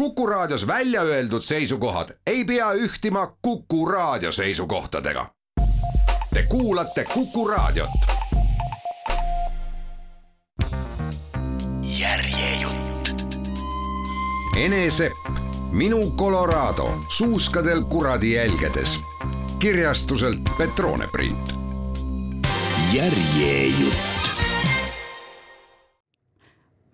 Kuku Raadios välja öeldud seisukohad ei pea ühtima Kuku Raadio seisukohtadega. Te kuulate Kuku Raadiot. järjejutt. Ene Sepp, Minu Colorado, suuskadel kuradi jälgedes. kirjastuselt Petrone print. järjejutt.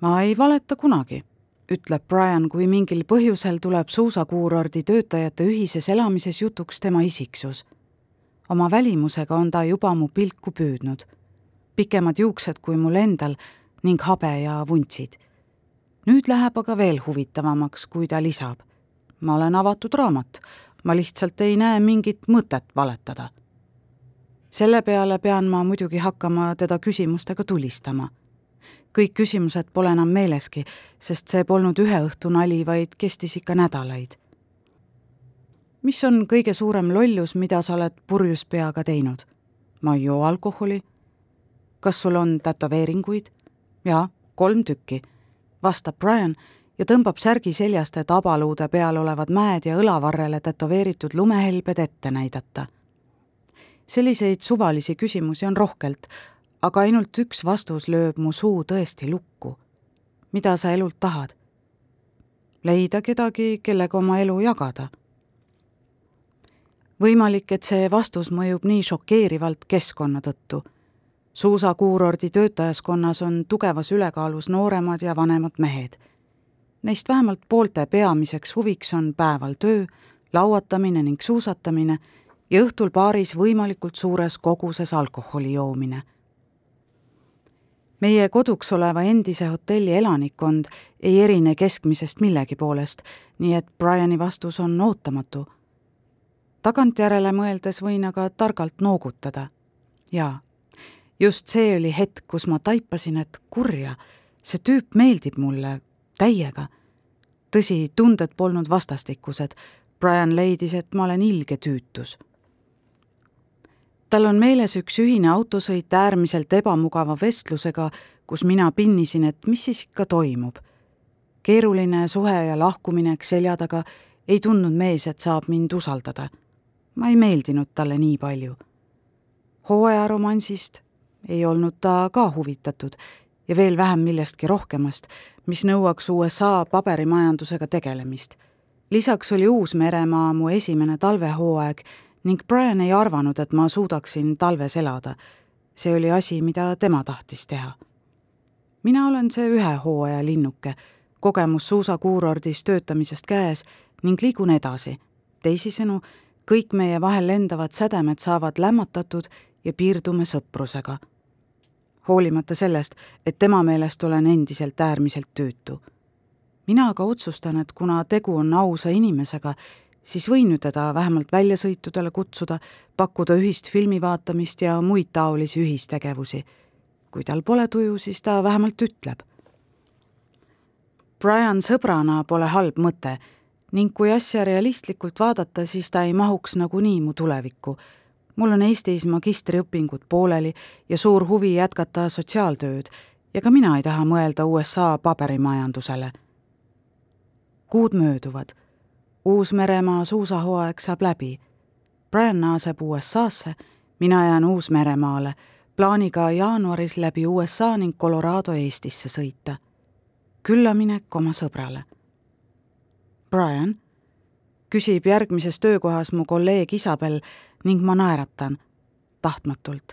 ma ei valeta kunagi ütleb Brian, kui mingil põhjusel tuleb suusakuurordi töötajate ühises elamises jutuks tema isiksus. oma välimusega on ta juba mu pilku püüdnud. pikemad juuksed kui mul endal ning habe ja vuntsid. nüüd läheb aga veel huvitavamaks, kui ta lisab. ma olen avatud raamat, ma lihtsalt ei näe mingit mõtet valetada. selle peale pean ma muidugi hakkama teda küsimustega tulistama kõik küsimused pole enam meeleski, sest see polnud ühe õhtu nali, vaid kestis ikka nädalaid. mis on kõige suurem lollus, mida sa oled purjus peaga teinud? ma ei joo alkoholi. kas sul on tätoveeringuid? jaa, kolm tükki, vastab Brian ja tõmbab särgi seljast, et abaluude peal olevad mäed ja õlavarrele tätoveeritud lumehelbed ette näidata. selliseid suvalisi küsimusi on rohkelt aga ainult üks vastus lööb mu suu tõesti lukku. mida sa elult tahad? leida kedagi, kellega oma elu jagada. võimalik, et see vastus mõjub nii šokeerivalt keskkonna tõttu. suusakuurordi töötajaskonnas on tugevas ülekaalus nooremad ja vanemad mehed. Neist vähemalt poolte peamiseks huviks on päeval töö, lauatamine ning suusatamine ja õhtul baaris võimalikult suures koguses alkoholi joomine meie koduks oleva endise hotelli elanikkond ei erine keskmisest millegi poolest, nii et Briani vastus on ootamatu. tagantjärele mõeldes võin aga targalt noogutada. jaa, just see oli hetk, kus ma taipasin, et kurja, see tüüp meeldib mulle täiega. tõsi, tunded polnud vastastikused. Brian leidis, et ma olen ilge tüütus tal on meeles üks ühine autosõit äärmiselt ebamugava vestlusega, kus mina pinnisin, et mis siis ikka toimub. keeruline suhe ja lahkuminek selja taga ei tundnud mees, et saab mind usaldada. ma ei meeldinud talle nii palju. hooajaromansist ei olnud ta ka huvitatud ja veel vähem millestki rohkemast, mis nõuaks USA paberimajandusega tegelemist. lisaks oli Uus-Meremaa mu esimene talvehooaeg ning Brian ei arvanud, et ma suudaksin talves elada. see oli asi, mida tema tahtis teha. mina olen see ühe hooaja linnuke, kogemus suusakuurordis töötamisest käes ning liigun edasi. teisisõnu, kõik meie vahel lendavad sädemed saavad lämmatatud ja piirdume sõprusega. hoolimata sellest, et tema meelest olen endiselt äärmiselt tüütu. mina aga otsustan, et kuna tegu on ausa inimesega, siis võin ju teda vähemalt väljasõitudele kutsuda, pakkuda ühist filmi vaatamist ja muid taolisi ühistegevusi. kui tal pole tuju, siis ta vähemalt ütleb. Brian sõbrana pole halb mõte ning kui asja realistlikult vaadata, siis ta ei mahuks nagunii mu tulevikku. mul on Eestis magistriõpingud pooleli ja suur huvi jätkata sotsiaaltööd ja ka mina ei taha mõelda USA paberimajandusele. kuud mööduvad Uus-Meremaa suusahooaeg saab läbi. Brian naaseb USA-sse, mina jään Uus-Meremaale, plaaniga jaanuaris läbi USA ning Colorado Eestisse sõita. küllaminek oma sõbrale. Brian küsib järgmises töökohas mu kolleeg Isabel ning ma naeratan, tahtmatult.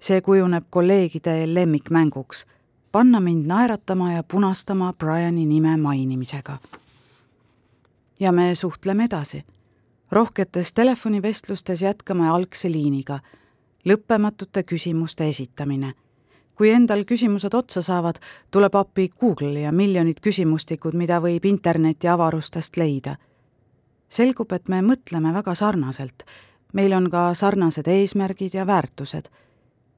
see kujuneb kolleegide lemmikmänguks, panna mind naeratama ja punastama Briani nime mainimisega ja me suhtleme edasi. rohketes telefonivestlustes jätkame algse liiniga, lõppematute küsimuste esitamine. kui endal küsimused otsa saavad, tuleb appi Google ja miljonid küsimustikud, mida võib interneti avarustest leida. selgub, et me mõtleme väga sarnaselt. meil on ka sarnased eesmärgid ja väärtused.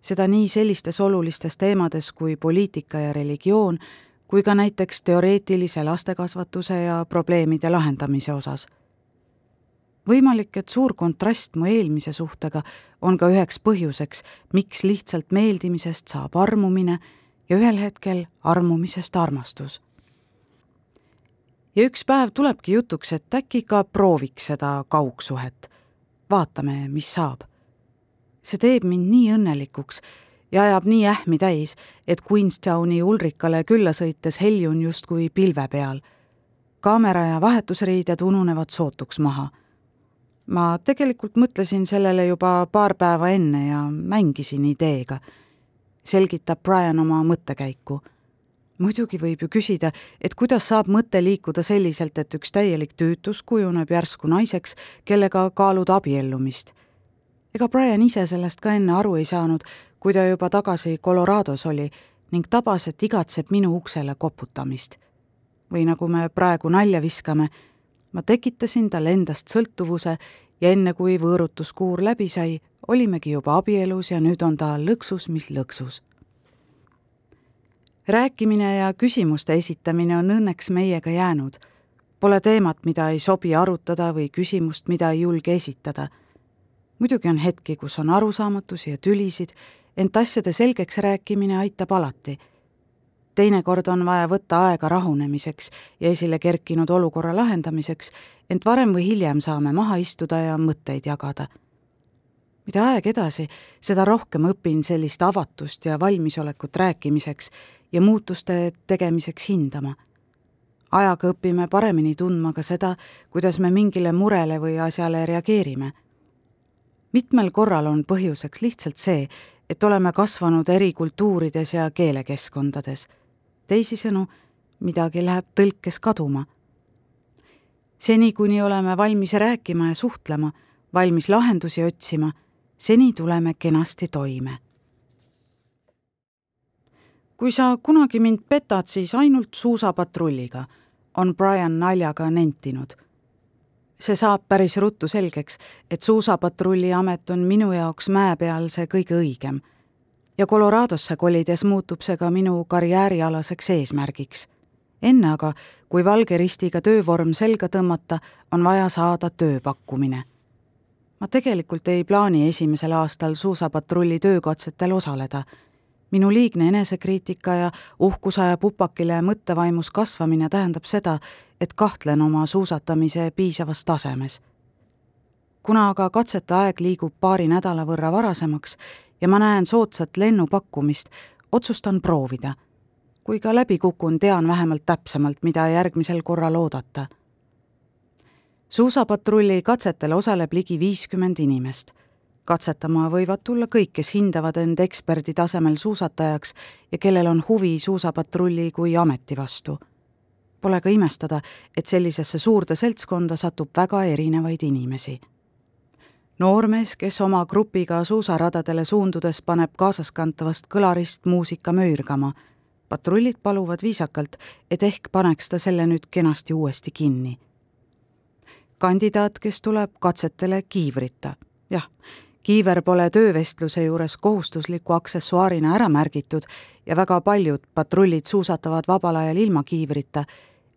seda nii sellistes olulistes teemades kui poliitika ja religioon, kui ka näiteks teoreetilise lastekasvatuse ja probleemide lahendamise osas. võimalik, et suur kontrast mu eelmise suhtega on ka üheks põhjuseks, miks lihtsalt meeldimisest saab armumine ja ühel hetkel armumisest armastus. ja üks päev tulebki jutuks, et äkki ka prooviks seda kaugsuhet. vaatame, mis saab. see teeb mind nii õnnelikuks ja ajab nii ähmi täis, et Queenstowni Ulrikale külla sõites heljun justkui pilve peal. kaamera ja vahetusriided ununevad sootuks maha. ma tegelikult mõtlesin sellele juba paar päeva enne ja mängisin ideega, selgitab Brian oma mõttekäiku muidugi võib ju küsida, et kuidas saab mõte liikuda selliselt, et üks täielik tüütus kujuneb järsku naiseks, kellega kaalud abiellumist. ega Brian ise sellest ka enne aru ei saanud, kui ta juba tagasi Colorados oli ning tabas, et igatseb minu uksele koputamist. või nagu me praegu nalja viskame, ma tekitasin talle endast sõltuvuse ja enne, kui võõrutuskuur läbi sai, olimegi juba abielus ja nüüd on ta lõksus, mis lõksus. rääkimine ja küsimuste esitamine on õnneks meiega jäänud. Pole teemat, mida ei sobi arutada või küsimust, mida ei julge esitada. muidugi on hetki, kus on arusaamatusi ja tülisid ent asjade selgeks rääkimine aitab alati. teinekord on vaja võtta aega rahunemiseks ja esile kerkinud olukorra lahendamiseks, ent varem või hiljem saame maha istuda ja mõtteid jagada. mida aeg edasi, seda rohkem õpin sellist avatust ja valmisolekut rääkimiseks ja muutuste tegemiseks hindama ajaga õpime paremini tundma ka seda, kuidas me mingile murele või asjale reageerime. mitmel korral on põhjuseks lihtsalt see, et oleme kasvanud eri kultuurides ja keelekeskkondades. teisisõnu, midagi läheb tõlkes kaduma. seni, kuni oleme valmis rääkima ja suhtlema, valmis lahendusi otsima, seni tuleme kenasti toime. kui sa kunagi mind petad, siis ainult suusapatrulliga, on Brian naljaga nentinud see saab päris ruttu selgeks, et suusapatrulli amet on minu jaoks mäe peal see kõige õigem. ja Coloradosse kolides muutub see ka minu karjäärialaseks eesmärgiks. enne aga, kui valge ristiga töövorm selga tõmmata, on vaja saada tööpakkumine. ma tegelikult ei plaani esimesel aastal suusapatrulli töökatsetel osaleda minu liigne enesekriitika ja uhkusaja pupakile mõttevaimus kasvamine tähendab seda, et kahtlen oma suusatamise piisavas tasemes. kuna aga katsete aeg liigub paari nädala võrra varasemaks ja ma näen soodsat lennupakkumist, otsustan proovida. kui ka läbi kukun, tean vähemalt täpsemalt, mida järgmisel korral oodata. suusapatrulli katsetel osaleb ligi viiskümmend inimest katsetama võivad tulla kõik, kes hindavad end eksperdi tasemel suusatajaks ja kellel on huvi suusapatrulli kui ameti vastu. Pole ka imestada, et sellisesse suurde seltskonda satub väga erinevaid inimesi. noormees, kes oma grupiga suusaradadele suundudes paneb kaasaskantavast kõlarist muusika möürgama. patrullid paluvad viisakalt, et ehk paneks ta selle nüüd kenasti uuesti kinni. kandidaat, kes tuleb katsetele kiivrita jah, kiiver pole töövestluse juures kohustusliku aksessuaarina ära märgitud ja väga paljud patrullid suusatavad vabal ajal ilma kiivrita,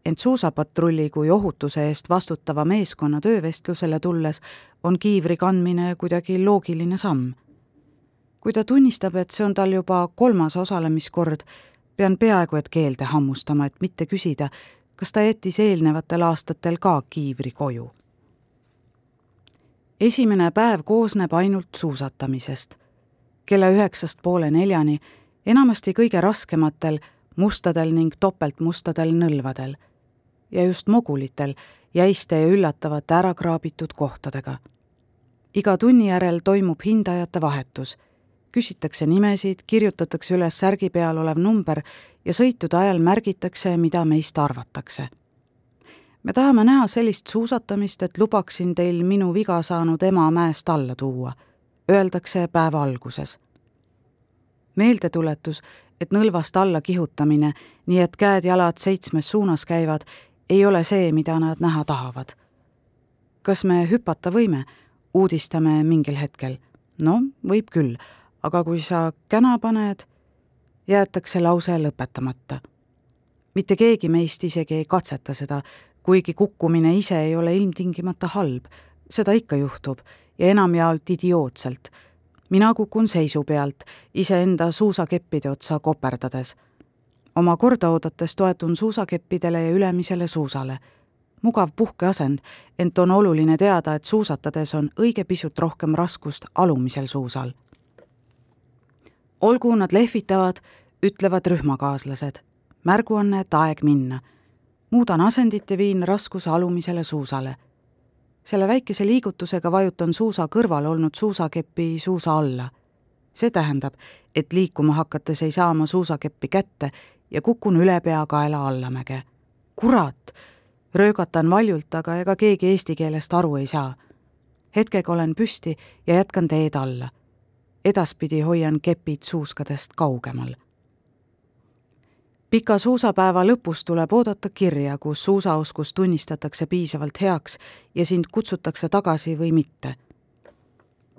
ent suusapatrulli kui ohutuse eest vastutava meeskonna töövestlusele tulles on kiivri kandmine kuidagi loogiline samm. kui ta tunnistab, et see on tal juba kolmas osalemiskord, pean peaaegu et keelde hammustama, et mitte küsida, kas ta jättis eelnevatel aastatel ka kiivri koju esimene päev koosneb ainult suusatamisest. kella üheksast poole neljani, enamasti kõige raskematel, mustadel ning topeltmustadel nõlvadel. ja just mogulitel, jäiste ja üllatavate ärakraabitud kohtadega. iga tunni järel toimub hindajate vahetus. küsitakse nimesid, kirjutatakse üles särgi peal olev number ja sõitude ajal märgitakse, mida meist arvatakse me tahame näha sellist suusatamist, et lubaksin teil minu viga saanud ema mäest alla tuua, öeldakse päeva alguses. meeldetuletus, et nõlvast alla kihutamine, nii et käed-jalad seitsmes suunas käivad, ei ole see, mida nad näha tahavad. kas me hüpata võime, uudistame mingil hetkel. no võib küll, aga kui sa käna paned, jäetakse lause lõpetamata. mitte keegi meist isegi ei katseta seda, kuigi kukkumine ise ei ole ilmtingimata halb, seda ikka juhtub ja enamjaolt idiootselt. mina kukun seisu pealt, iseenda suusakeppide otsa koperdades. oma korda oodates toetun suusakeppidele ja ülemisele suusale. mugav puhkeasend, ent on oluline teada, et suusatades on õige pisut rohkem raskust alumisel suusal. olgu nad lehvitavad, ütlevad rühmakaaslased. märguanne, et aeg minna. Muudan asendit ja viin raskuse alumisele suusale. selle väikese liigutusega vajutan suusa kõrval olnud suusakepi suusa alla. see tähendab, et liikuma hakates ei saa ma suusakeppi kätte ja kukun ülepeakaela allamäge. kurat! röögatan valjult, aga ega keegi eesti keelest aru ei saa. hetkega olen püsti ja jätkan teed alla. edaspidi hoian kepid suuskadest kaugemal. Pika suusapäeva lõpus tuleb oodata kirja, kus suusaoskus tunnistatakse piisavalt heaks ja sind kutsutakse tagasi või mitte.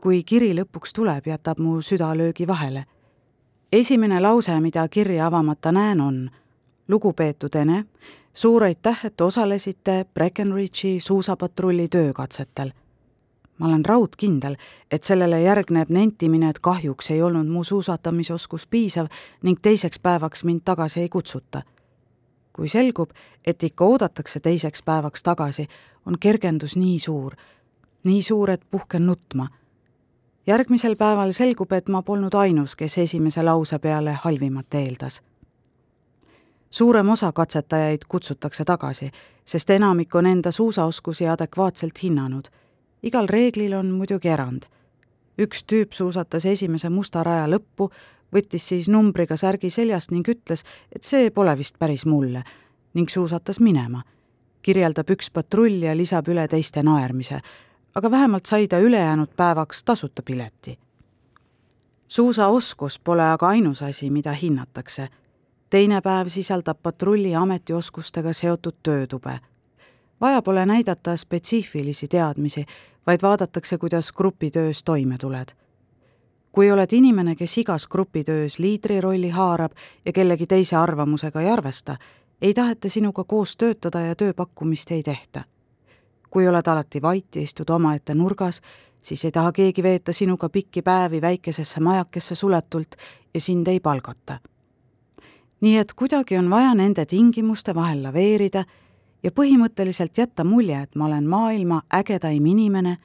kui kiri lõpuks tuleb, jätab mu süda löögi vahele esimene lause, mida kirja avamata näen, on lugupeetud Ene, suur aitäh, et osalesite Breckenridge'i suusapatrulli töökatsetel. Ma olen raudkindel, et sellele järgneb nentimine, et kahjuks ei olnud mu suusatamisoskus piisav ning teiseks päevaks mind tagasi ei kutsuta. kui selgub, et ikka oodatakse teiseks päevaks tagasi, on kergendus nii suur, nii suur, et puhken nutma järgmisel päeval selgub, et ma polnud ainus, kes esimese lause peale halvimat eeldas. suurem osa katsetajaid kutsutakse tagasi, sest enamik on enda suusaoskusi adekvaatselt hinnanud. Igal reeglil on muidugi erand. üks tüüp suusatas esimese musta raja lõppu, võttis siis numbriga särgi seljast ning ütles, et see pole vist päris mulle, ning suusatas minema. kirjeldab üks patrull ja lisab üle teiste naermise aga vähemalt sai ta ülejäänud päevaks tasuta pileti. suusaoskus pole aga ainus asi, mida hinnatakse. teine päev sisaldab patrulli ametioskustega seotud töötube. vaja pole näidata spetsiifilisi teadmisi, vaid vaadatakse, kuidas grupitöös toime tuled kui oled inimene, kes igas grupitöös liidri rolli haarab ja kellegi teise arvamusega ei arvesta, ei taheta sinuga koos töötada ja tööpakkumist ei tehta kui oled alati vait ja istud omaette nurgas, siis ei taha keegi veeta sinuga pikki päevi väikesesse majakesse suletult ja sind ei palgata. nii et kuidagi on vaja nende tingimuste vahel laveerida ja põhimõtteliselt jätta mulje, et ma olen maailma ägedaim inimene,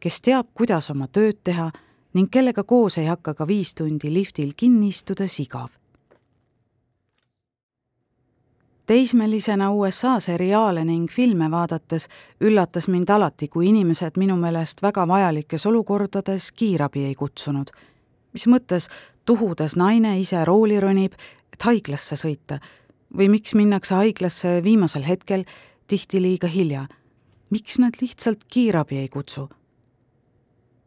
kes teab, kuidas oma tööd teha ning kellega koos ei hakka ka viis tundi liftil kinni istudes igav teismelisena USA seriaale ning filme vaadates üllatas mind alati, kui inimesed minu meelest väga vajalikes olukordades kiirabi ei kutsunud. mis mõttes tuhudes naine ise rooli ronib, et haiglasse sõita või miks minnakse haiglasse viimasel hetkel, tihti liiga hilja. miks nad lihtsalt kiirabi ei kutsu?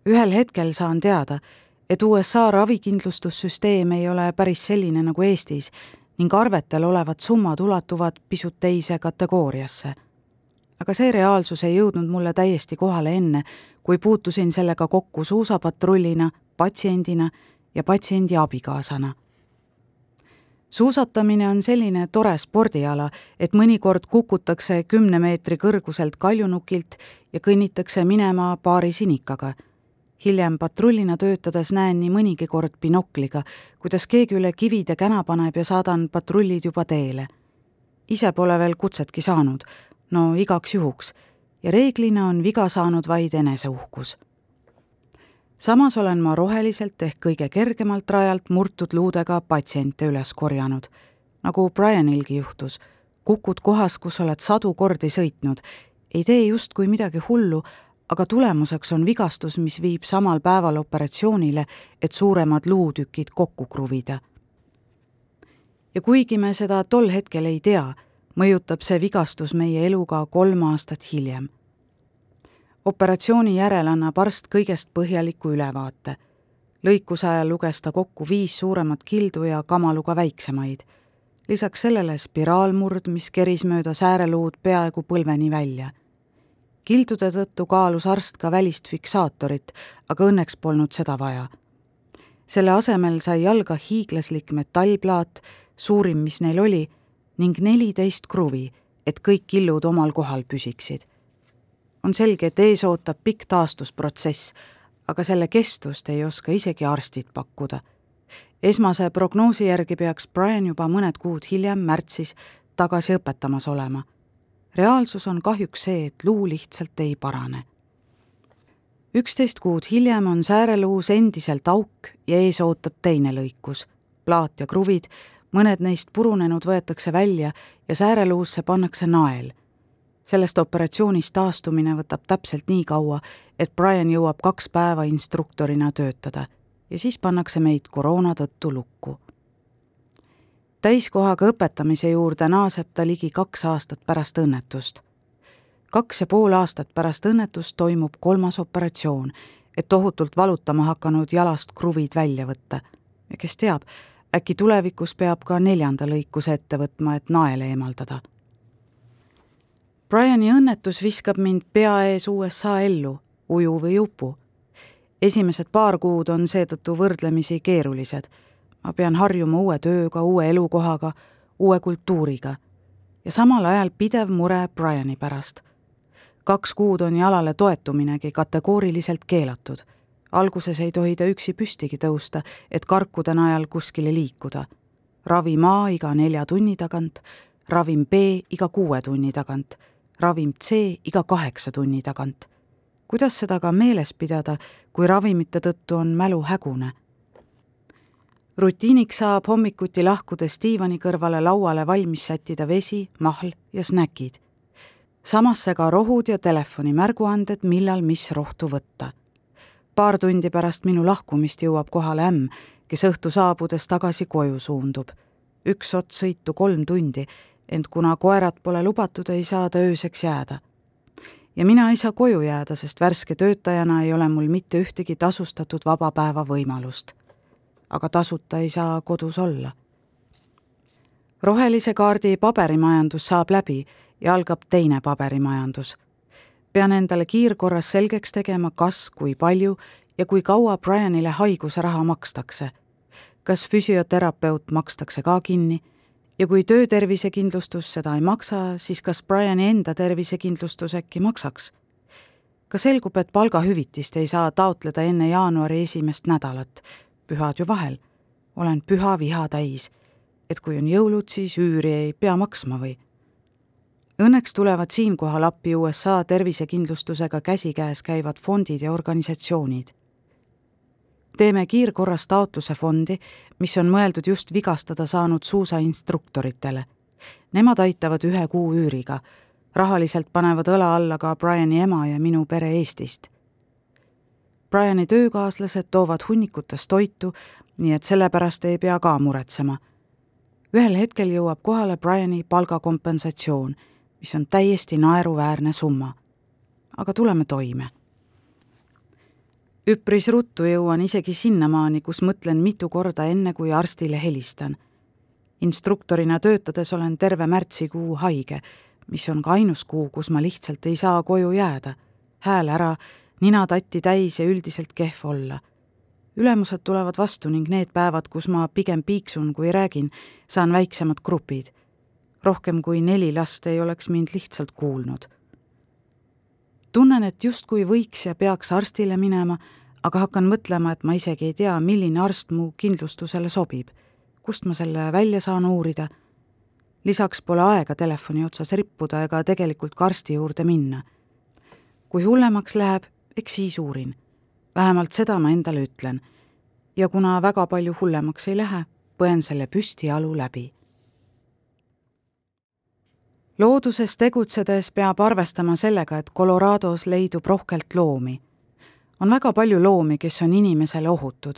ühel hetkel saan teada, et USA ravikindlustussüsteem ei ole päris selline nagu Eestis ning arvetel olevad summad ulatuvad pisut teise kategooriasse. aga see reaalsus ei jõudnud mulle täiesti kohale enne, kui puutusin sellega kokku suusapatrullina, patsiendina ja patsiendi abikaasana. Suusatamine on selline tore spordiala, et mõnikord kukutakse kümne meetri kõrguselt kaljunukilt ja kõnnitakse minema paari sinikaga hiljem patrullina töötades näen nii mõnigi kord binokliga, kuidas keegi üle kivide käna paneb ja saadan patrullid juba teele. ise pole veel kutsetki saanud, no igaks juhuks, ja reeglina on viga saanud vaid eneseuhkus. Samas olen ma roheliselt ehk kõige kergemalt rajalt murtud luudega patsiente üles korjanud, nagu Brianilgi juhtus, kukud kohas, kus oled sadu kordi sõitnud, ei tee justkui midagi hullu, aga tulemuseks on vigastus, mis viib samal päeval operatsioonile, et suuremad luutükid kokku kruvida. ja kuigi me seda tol hetkel ei tea, mõjutab see vigastus meie elu ka kolm aastat hiljem. Operatsiooni järel annab arst kõigest põhjaliku ülevaate. lõikuse ajal luges ta kokku viis suuremat kildu ja kamaluga väiksemaid. lisaks sellele spiraalmurd, mis keris mööda sääreluud peaaegu põlveni välja kildude tõttu kaalus arst ka välist fiksaatorit, aga õnneks polnud seda vaja. selle asemel sai jalga hiiglaslik metallplaat, suurim, mis neil oli, ning neliteist kruvi, et kõik killud omal kohal püsiksid. On selge, et ees ootab pikk taastusprotsess, aga selle kestust ei oska isegi arstid pakkuda. esmase prognoosi järgi peaks Brian juba mõned kuud hiljem, märtsis, tagasi õpetamas olema. reaalsus on kahjuks see, et luu lihtsalt ei parane. üksteist kuud hiljem on sääreluus endiselt auk ja ees ootab teine lõikus. plaat ja kruvid, mõned neist purunenud võetakse välja ja sääreluusse pannakse nael sellest operatsioonist taastumine võtab täpselt nii kaua, et Brian jõuab kaks päeva instruktorina töötada ja siis pannakse meid koroona tõttu lukku. täiskohaga õpetamise juurde naaseb ta ligi kaks aastat pärast õnnetust. kaks ja pool aastat pärast õnnetust toimub kolmas operatsioon, et tohutult valutama hakanud jalast kruvid välja võtta. ja kes teab, äkki tulevikus peab ka neljanda lõikuse ette võtma, et nael eemaldada Briani õnnetus viskab mind pea ees USA ellu, uju või upu. esimesed paar kuud on seetõttu võrdlemisi keerulised. ma pean harjuma uue tööga, uue elukohaga, uue kultuuriga ja samal ajal pidev mure Briani pärast. kaks kuud on jalale toetuminegi kategooriliselt keelatud. alguses ei tohi ta üksi püstigi tõusta, et karkude najal kuskile liikuda. ravim A iga nelja tunni tagant, ravim B iga kuue tunni tagant ravim C iga kaheksa tunni tagant. kuidas seda ka meeles pidada, kui ravimite tõttu on mälu hägune? rutiiniks saab hommikuti lahkudes diivani kõrvale lauale valmis sättida vesi, mahl ja snäkid. samasse ka rohud ja telefoni märguanded, millal mis rohtu võtta. paar tundi pärast minu lahkumist jõuab kohale ämm, kes õhtu saabudes tagasi koju suundub. üks ots sõitu kolm tundi ent kuna koerad pole lubatud, ei saa ta ööseks jääda. ja mina ei saa koju jääda, sest värske töötajana ei ole mul mitte ühtegi tasustatud vaba päeva võimalust. aga tasuta ei saa kodus olla. rohelise kaardi paberimajandus saab läbi ja algab teine paberimajandus. pean endale kiirkorras selgeks tegema, kas, kui palju ja kui kaua Brianile haigusraha makstakse. kas füsioterapeut makstakse ka kinni ja kui töötervisekindlustus seda ei maksa, siis kas Briani enda tervisekindlustus äkki maksaks? ka selgub, et palgahüvitist ei saa taotleda enne jaanuari esimest nädalat, pühad ju vahel. olen püha viha täis, et kui on jõulud, siis üüri ei pea maksma või? Õnneks tulevad siinkohal appi USA tervisekindlustusega käsikäes käivad fondid ja organisatsioonid teeme kiirkorras taotluse fondi, mis on mõeldud just vigastada saanud suusainstruktoritele. Nemad aitavad ühe kuu üüriga. rahaliselt panevad õla alla ka Briani ema ja minu pere Eestist. Briani töökaaslased toovad hunnikutes toitu, nii et sellepärast ei pea ka muretsema. ühel hetkel jõuab kohale Briani palgakompensatsioon, mis on täiesti naeruväärne summa. aga tuleme toime üpris ruttu jõuan isegi sinnamaani, kus mõtlen mitu korda enne, kui arstile helistan. instruktorina töötades olen terve märtsikuu haige, mis on ka ainus kuu, kus ma lihtsalt ei saa koju jääda. hääl ära, nina tatti täis ja üldiselt kehv olla. ülemused tulevad vastu ning need päevad, kus ma pigem piiksun kui räägin, saan väiksemad grupid. rohkem kui neli last ei oleks mind lihtsalt kuulnud tunnen, et justkui võiks ja peaks arstile minema, aga hakkan mõtlema, et ma isegi ei tea, milline arst mu kindlustusele sobib. kust ma selle välja saan uurida? lisaks pole aega telefoni otsas rippuda ega tegelikult ka arsti juurde minna. kui hullemaks läheb, eks siis uurin. vähemalt seda ma endale ütlen. ja kuna väga palju hullemaks ei lähe, põen selle püstijalu läbi looduses tegutsedes peab arvestama sellega, et Colorados leidub rohkelt loomi. on väga palju loomi, kes on inimesele ohutud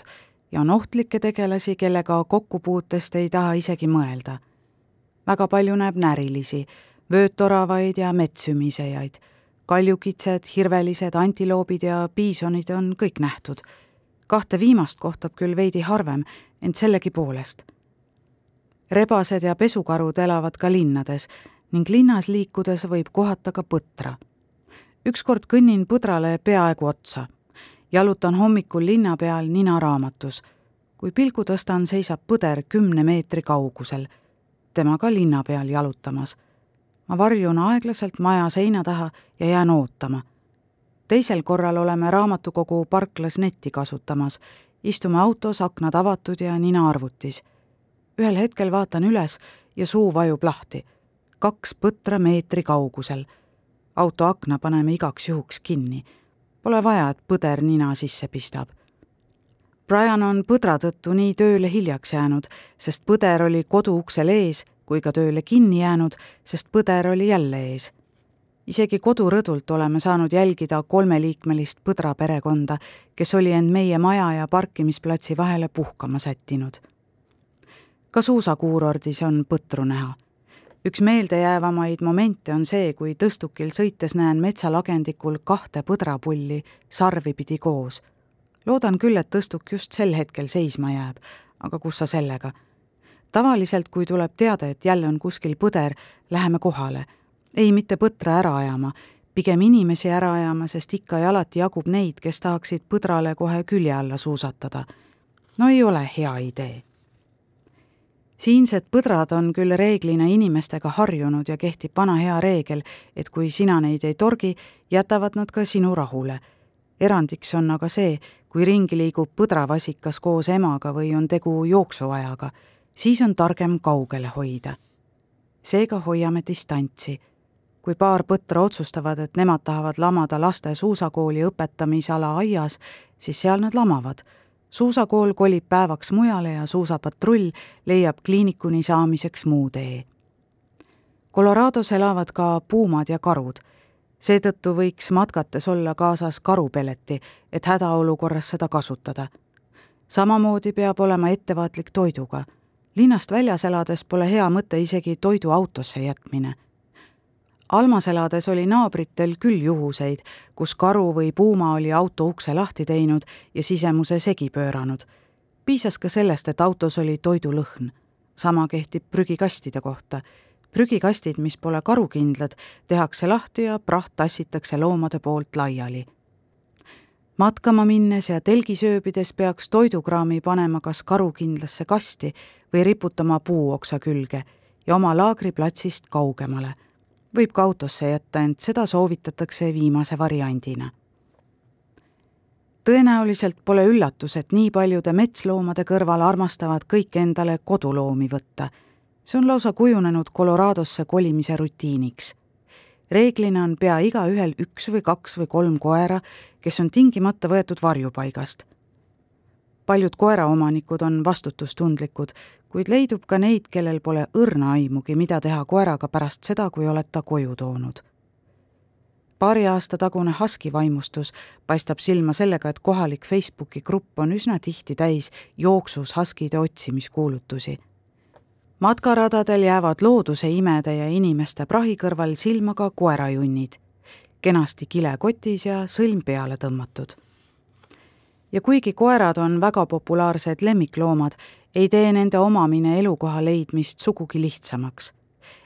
ja on ohtlikke tegelasi, kellega kokkupuutest ei taha isegi mõelda. väga palju näeb närilisi, vöötoravaid ja metssümisejaid. kaljukitsed, hirvelised, antiloobid ja piisonid on kõik nähtud. kahte viimast kohtab küll veidi harvem, ent sellegipoolest rebased ja pesukarud elavad ka linnades ning linnas liikudes võib kohata ka põtra. ükskord kõnnin põdrale peaaegu otsa. jalutan hommikul linna peal nina raamatus. kui pilgu tõstan, seisab põder kümne meetri kaugusel. tema ka linna peal jalutamas. ma varjun aeglaselt maja seina taha ja jään ootama. teisel korral oleme raamatukogu parklas netti kasutamas istume autos, aknad avatud ja nina arvutis. ühel hetkel vaatan üles ja suu vajub lahti. Kaks põtra meetri kaugusel. auto akna paneme igaks juhuks kinni. Pole vaja, et põder nina sisse pistab. Brian on põdra tõttu nii tööle hiljaks jäänud, sest põder oli koduuksel ees, kui ka tööle kinni jäänud, sest põder oli jälle ees isegi kodurõdult oleme saanud jälgida kolmeliikmelist põdra perekonda, kes oli end meie maja ja parkimisplatsi vahele puhkama sättinud. ka suusakuurordis on põtru näha. Üks meeldejäävamaid momente on see, kui tõstukil sõites näen metsalagendikul kahte põdrapulli sarvi pidi koos. loodan küll, et tõstuk just sel hetkel seisma jääb, aga kus sa sellega tavaliselt, kui tuleb teade, et jälle on kuskil põder, läheme kohale ei mitte põtra ära ajama, pigem inimesi ära ajama, sest ikka ja alati jagub neid, kes tahaksid põdrale kohe külje alla suusatada. no ei ole hea idee. Siinsed põdrad on küll reeglina inimestega harjunud ja kehtib vana hea reegel, et kui sina neid ei torgi, jätavad nad ka sinu rahule. erandiks on aga see, kui ringi liigub põdravasikas koos emaga või on tegu jooksuajaga, siis on targem kaugele hoida. seega hoiame distantsi kui paar põtra otsustavad, et nemad tahavad lamada laste suusakooli õpetamisala aias, siis seal nad lamavad. Suusakool kolib päevaks mujale ja suusapatrull leiab kliinikuni saamiseks muu tee. Colorados elavad ka puumad ja karud. seetõttu võiks matkates olla kaasas karupeleti, et hädaolukorras seda kasutada. samamoodi peab olema ettevaatlik toiduga. linnast väljas elades pole hea mõte isegi toidu autosse jätmine Almas elades oli naabritel küll juhuseid, kus karu või puuma oli auto ukse lahti teinud ja sisemuse segi pööranud. piisas ka sellest, et autos oli toidulõhn. sama kehtib prügikastide kohta. prügikastid, mis pole karukindlad, tehakse lahti ja praht tassitakse loomade poolt laiali. matkama minnes ja telgi sööbides peaks toidukraami panema kas karukindlasse kasti või riputama puuoksa külge ja oma laagriplatsist kaugemale võib ka autosse jätta, ent seda soovitatakse viimase variandina. tõenäoliselt pole üllatus, et nii paljude metsloomade kõrval armastavad kõik endale koduloomi võtta. see on lausa kujunenud Coloradosse kolimise rutiiniks. reeglina on pea igaühel üks või kaks või kolm koera, kes on tingimata võetud varjupaigast paljud koeraomanikud on vastutustundlikud, kuid leidub ka neid, kellel pole õrna aimugi, mida teha koeraga pärast seda, kui oled ta koju toonud. paari aasta tagune Husky vaimustus paistab silma sellega, et kohalik Facebooki grupp on üsna tihti täis jooksus Huskide otsimiskuulutusi. matkaradadel jäävad looduse imede ja inimeste prahi kõrval silma ka koerajunnid, kenasti kilekotis ja sõlm peale tõmmatud ja kuigi koerad on väga populaarsed lemmikloomad, ei tee nende omamine elukoha leidmist sugugi lihtsamaks.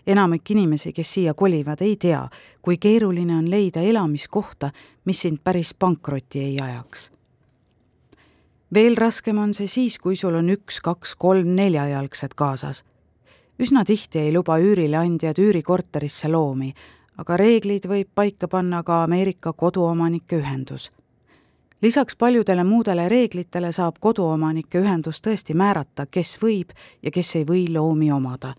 enamik inimesi, kes siia kolivad, ei tea, kui keeruline on leida elamiskohta, mis sind päris pankrotti ei ajaks. veel raskem on see siis, kui sul on üks, kaks, kolm neljajalgset kaasas. üsna tihti ei luba üürileandjad üürikorterisse loomi, aga reeglid võib paika panna ka Ameerika Koduomanike Ühendus lisaks paljudele muudele reeglitele saab koduomanike ühendus tõesti määrata, kes võib ja kes ei või loomi omada.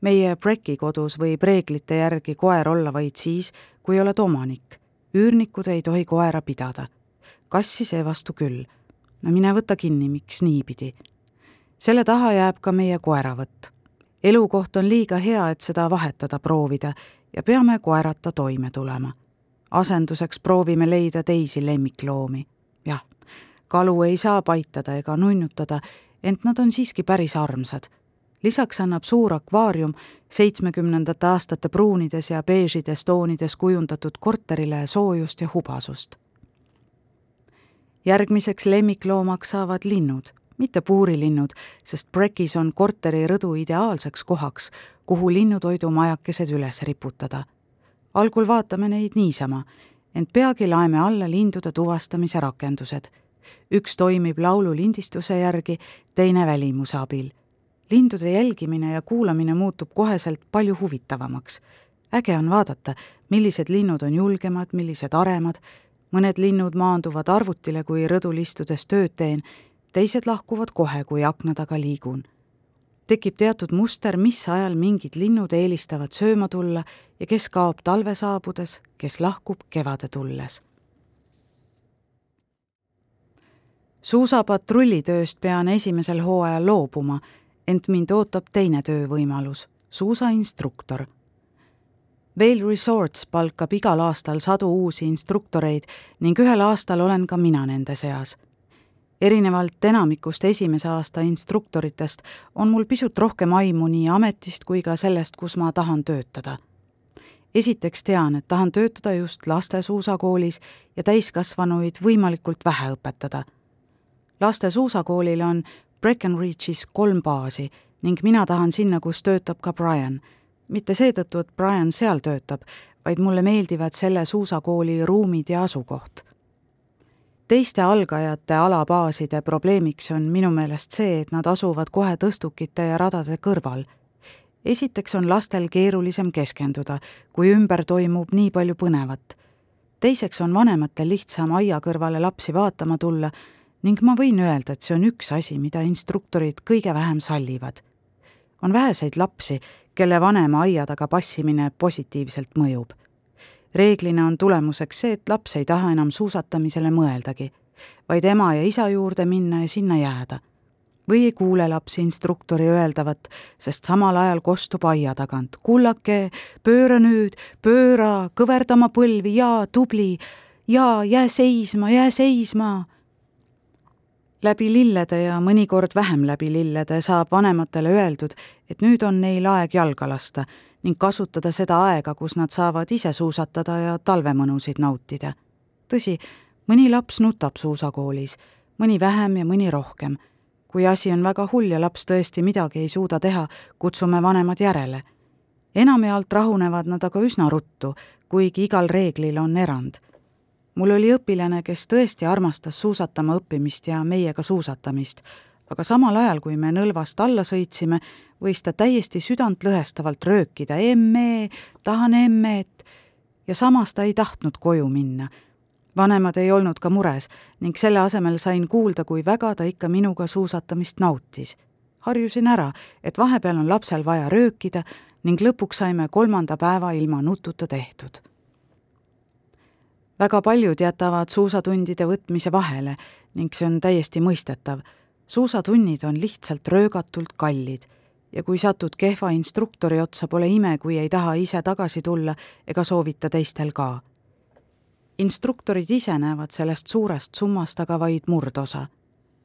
meie Breki kodus võib reeglite järgi koer olla vaid siis, kui oled omanik. üürnikud ei tohi koera pidada. kassi seevastu küll. no mine võta kinni, miks niipidi. selle taha jääb ka meie koeravõtt. elukoht on liiga hea, et seda vahetada proovida ja peame koerata toime tulema asenduseks proovime leida teisi lemmikloomi. jah, kalu ei saa paitada ega nunnutada, ent nad on siiski päris armsad. lisaks annab suur akvaarium seitsmekümnendate aastate pruunides ja beežides toonides kujundatud korterile soojust ja hubasust. järgmiseks lemmikloomaks saavad linnud, mitte puurilinnud, sest Brekis on korteri rõdu ideaalseks kohaks, kuhu linnutoidumajakesed üles riputada algul vaatame neid niisama, ent peagi laeme alla lindude tuvastamise rakendused. üks toimib laululindistuse järgi, teine välimuse abil. lindude jälgimine ja kuulamine muutub koheselt palju huvitavamaks. äge on vaadata, millised linnud on julgemad, millised aremad, mõned linnud maanduvad arvutile, kui rõdul istudes tööd teen, teised lahkuvad kohe, kui akna taga liigun. Tekib teatud muster, mis ajal mingid linnud eelistavad sööma tulla ja kes kaob talve saabudes, kes lahkub kevade tulles. suusapatrullitööst pean esimesel hooajal loobuma, ent mind ootab teine töövõimalus, suusainstruktor Vail Resorts palkab igal aastal sadu uusi instruktoreid ning ühel aastal olen ka mina nende seas. Erinevalt enamikust esimese aasta instruktoritest on mul pisut rohkem aimu nii ametist kui ka sellest, kus ma tahan töötada. esiteks tean, et tahan töötada just laste suusakoolis ja täiskasvanuid võimalikult vähe õpetada. laste suusakoolil on Breckenridge'is kolm baasi ning mina tahan sinna, kus töötab ka Brian mitte seetõttu, et Brian seal töötab, vaid mulle meeldivad selle suusakooli ruumid ja asukoht. Teiste algajate alabaaside probleemiks on minu meelest see, et nad asuvad kohe tõstukite ja radade kõrval. esiteks on lastel keerulisem keskenduda, kui ümber toimub nii palju põnevat. teiseks on vanematel lihtsam aia kõrvale lapsi vaatama tulla ning ma võin öelda, et see on üks asi, mida instruktorid kõige vähem sallivad. on väheseid lapsi, kelle vanema aia taga passimine positiivselt mõjub. Reeglina on tulemuseks see, et laps ei taha enam suusatamisele mõeldagi, vaid ema ja isa juurde minna ja sinna jääda. või ei kuule laps instruktori öeldavat, sest samal ajal kostub aia tagant. Kullake, pööra nüüd, pööra, kõverda oma põlvi, jaa, tubli, jaa, jää seisma, jää seisma. Läbi lillede ja mõnikord vähem läbi lillede saab vanematele öeldud, et nüüd on neil aeg jalga lasta ning kasutada seda aega, kus nad saavad ise suusatada ja talvemõnusid nautida. tõsi, mõni laps nutab suusakoolis, mõni vähem ja mõni rohkem. kui asi on väga hull ja laps tõesti midagi ei suuda teha, kutsume vanemad järele. enamjaolt rahunevad nad aga üsna ruttu, kuigi igal reeglil on erand mul oli õpilane, kes tõesti armastas suusatama õppimist ja meiega suusatamist, aga samal ajal, kui me Nõlvast alla sõitsime, võis ta täiesti südantlõhestavalt röökida emme, tahan emmet, ja samas ta ei tahtnud koju minna. vanemad ei olnud ka mures ning selle asemel sain kuulda, kui väga ta ikka minuga suusatamist nautis. harjusin ära, et vahepeal on lapsel vaja röökida ning lõpuks saime kolmanda päeva ilma nututa tehtud väga paljud jätavad suusatundide võtmise vahele ning see on täiesti mõistetav. Suusatunnid on lihtsalt röögatult kallid ja kui satud kehva instruktori otsa, pole ime, kui ei taha ise tagasi tulla ega soovita teistel ka. instruktorid ise näevad sellest suurest summast aga vaid murdosa.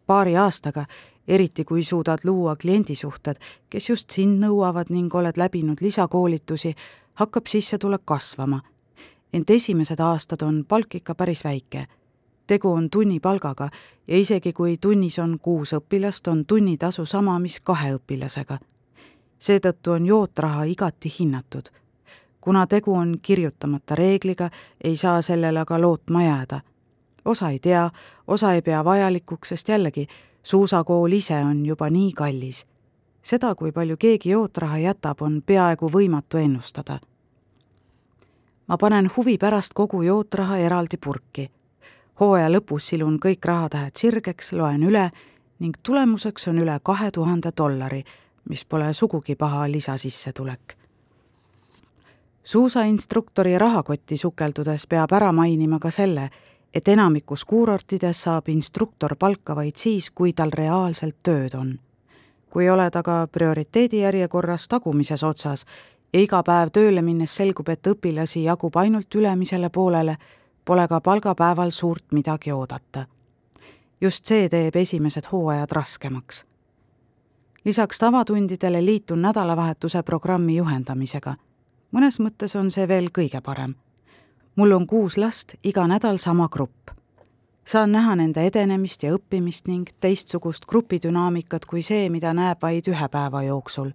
paari aastaga, eriti kui suudad luua kliendisuhted, kes just sind nõuavad ning oled läbinud lisakoolitusi, hakkab sissetulek kasvama ent esimesed aastad on palk ikka päris väike. Tegu on tunnipalgaga ja isegi kui tunnis on kuus õpilast, on tunnitasu sama, mis kahe õpilasega. seetõttu on jootraha igati hinnatud. kuna tegu on kirjutamata reegliga, ei saa sellele aga lootma jääda. osa ei tea, osa ei pea vajalikuks, sest jällegi, suusakool ise on juba nii kallis seda, kui palju keegi jootraha jätab, on peaaegu võimatu ennustada ma panen huvi pärast kogu jootraha eraldi purki. Hooaja lõpus silun kõik rahatähed sirgeks, loen üle ning tulemuseks on üle kahe tuhande dollari, mis pole sugugi paha lisasissetulek. suusainstruktori rahakotti sukeldudes peab ära mainima ka selle, et enamikus kuurortides saab instruktor palka vaid siis, kui tal reaalselt tööd on. kui oled aga prioriteedijärjekorras tagumises otsas ja iga päev tööle minnes selgub, et õpilasi jagub ainult ülemisele poolele, pole ka palgapäeval suurt midagi oodata. just see teeb esimesed hooajad raskemaks. lisaks tavatundidele liitun nädalavahetuse programmi juhendamisega. mõnes mõttes on see veel kõige parem. mul on kuus last, iga nädal sama grupp saan näha nende edenemist ja õppimist ning teistsugust grupidünaamikat kui see, mida näeb vaid ühe päeva jooksul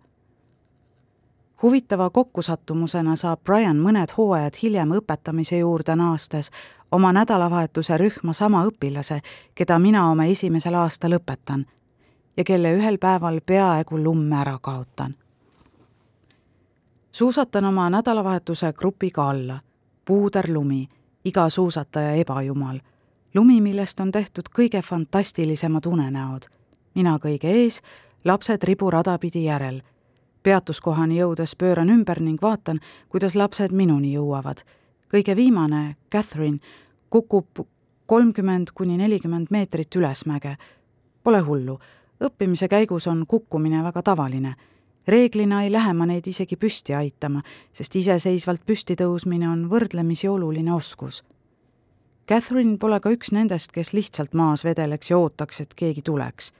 huvitava kokkusattumusena saab Brian mõned hooajad hiljem õpetamise juurde naastes oma nädalavahetuse rühma sama õpilase, keda mina oma esimesel aastal õpetan ja kelle ühel päeval peaaegu lumme ära kaotan. suusatan oma nädalavahetuse grupiga alla, puuder lumi iga suusataja ebajumal. lumi, millest on tehtud kõige fantastilisemad unenäod. mina kõige ees, lapsed riburada pidi järel. Peatuskohani jõudes pööran ümber ning vaatan, kuidas lapsed minuni jõuavad. kõige viimane, Catherine, kukub kolmkümmend kuni nelikümmend meetrit ülesmäge. Pole hullu, õppimise käigus on kukkumine väga tavaline reeglina ei lähe ma neid isegi püsti aitama, sest iseseisvalt püsti tõusmine on võrdlemisi oluline oskus. Catherine pole ka üks nendest, kes lihtsalt maas vedeleks ja ootaks, et keegi tuleks.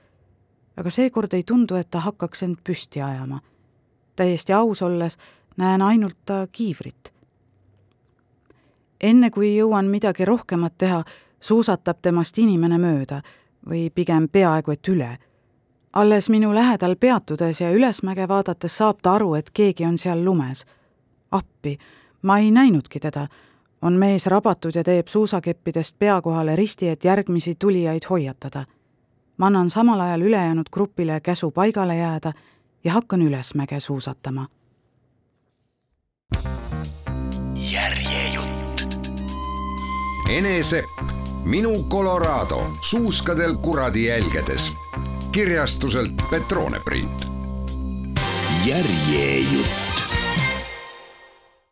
aga seekord ei tundu, et ta hakkaks end püsti ajama. Täiesti aus olles näen ainult kiivrit. enne kui jõuan midagi rohkemat teha, suusatab temast inimene mööda või pigem peaaegu et üle alles minu lähedal peatudes ja ülesmäge vaadates saab ta aru, et keegi on seal lumes. appi, ma ei näinudki teda. on mees rabatud ja teeb suusakeppidest pea kohale risti, et järgmisi tulijaid hoiatada. ma annan samal ajal ülejäänud grupile käsu paigale jääda ja hakkan ülesmäge suusatama. järjejutt. Ene Sepp, Minu Colorado, suuskadel kuradi jälgedes kirjastuselt Petrone print. järjejutt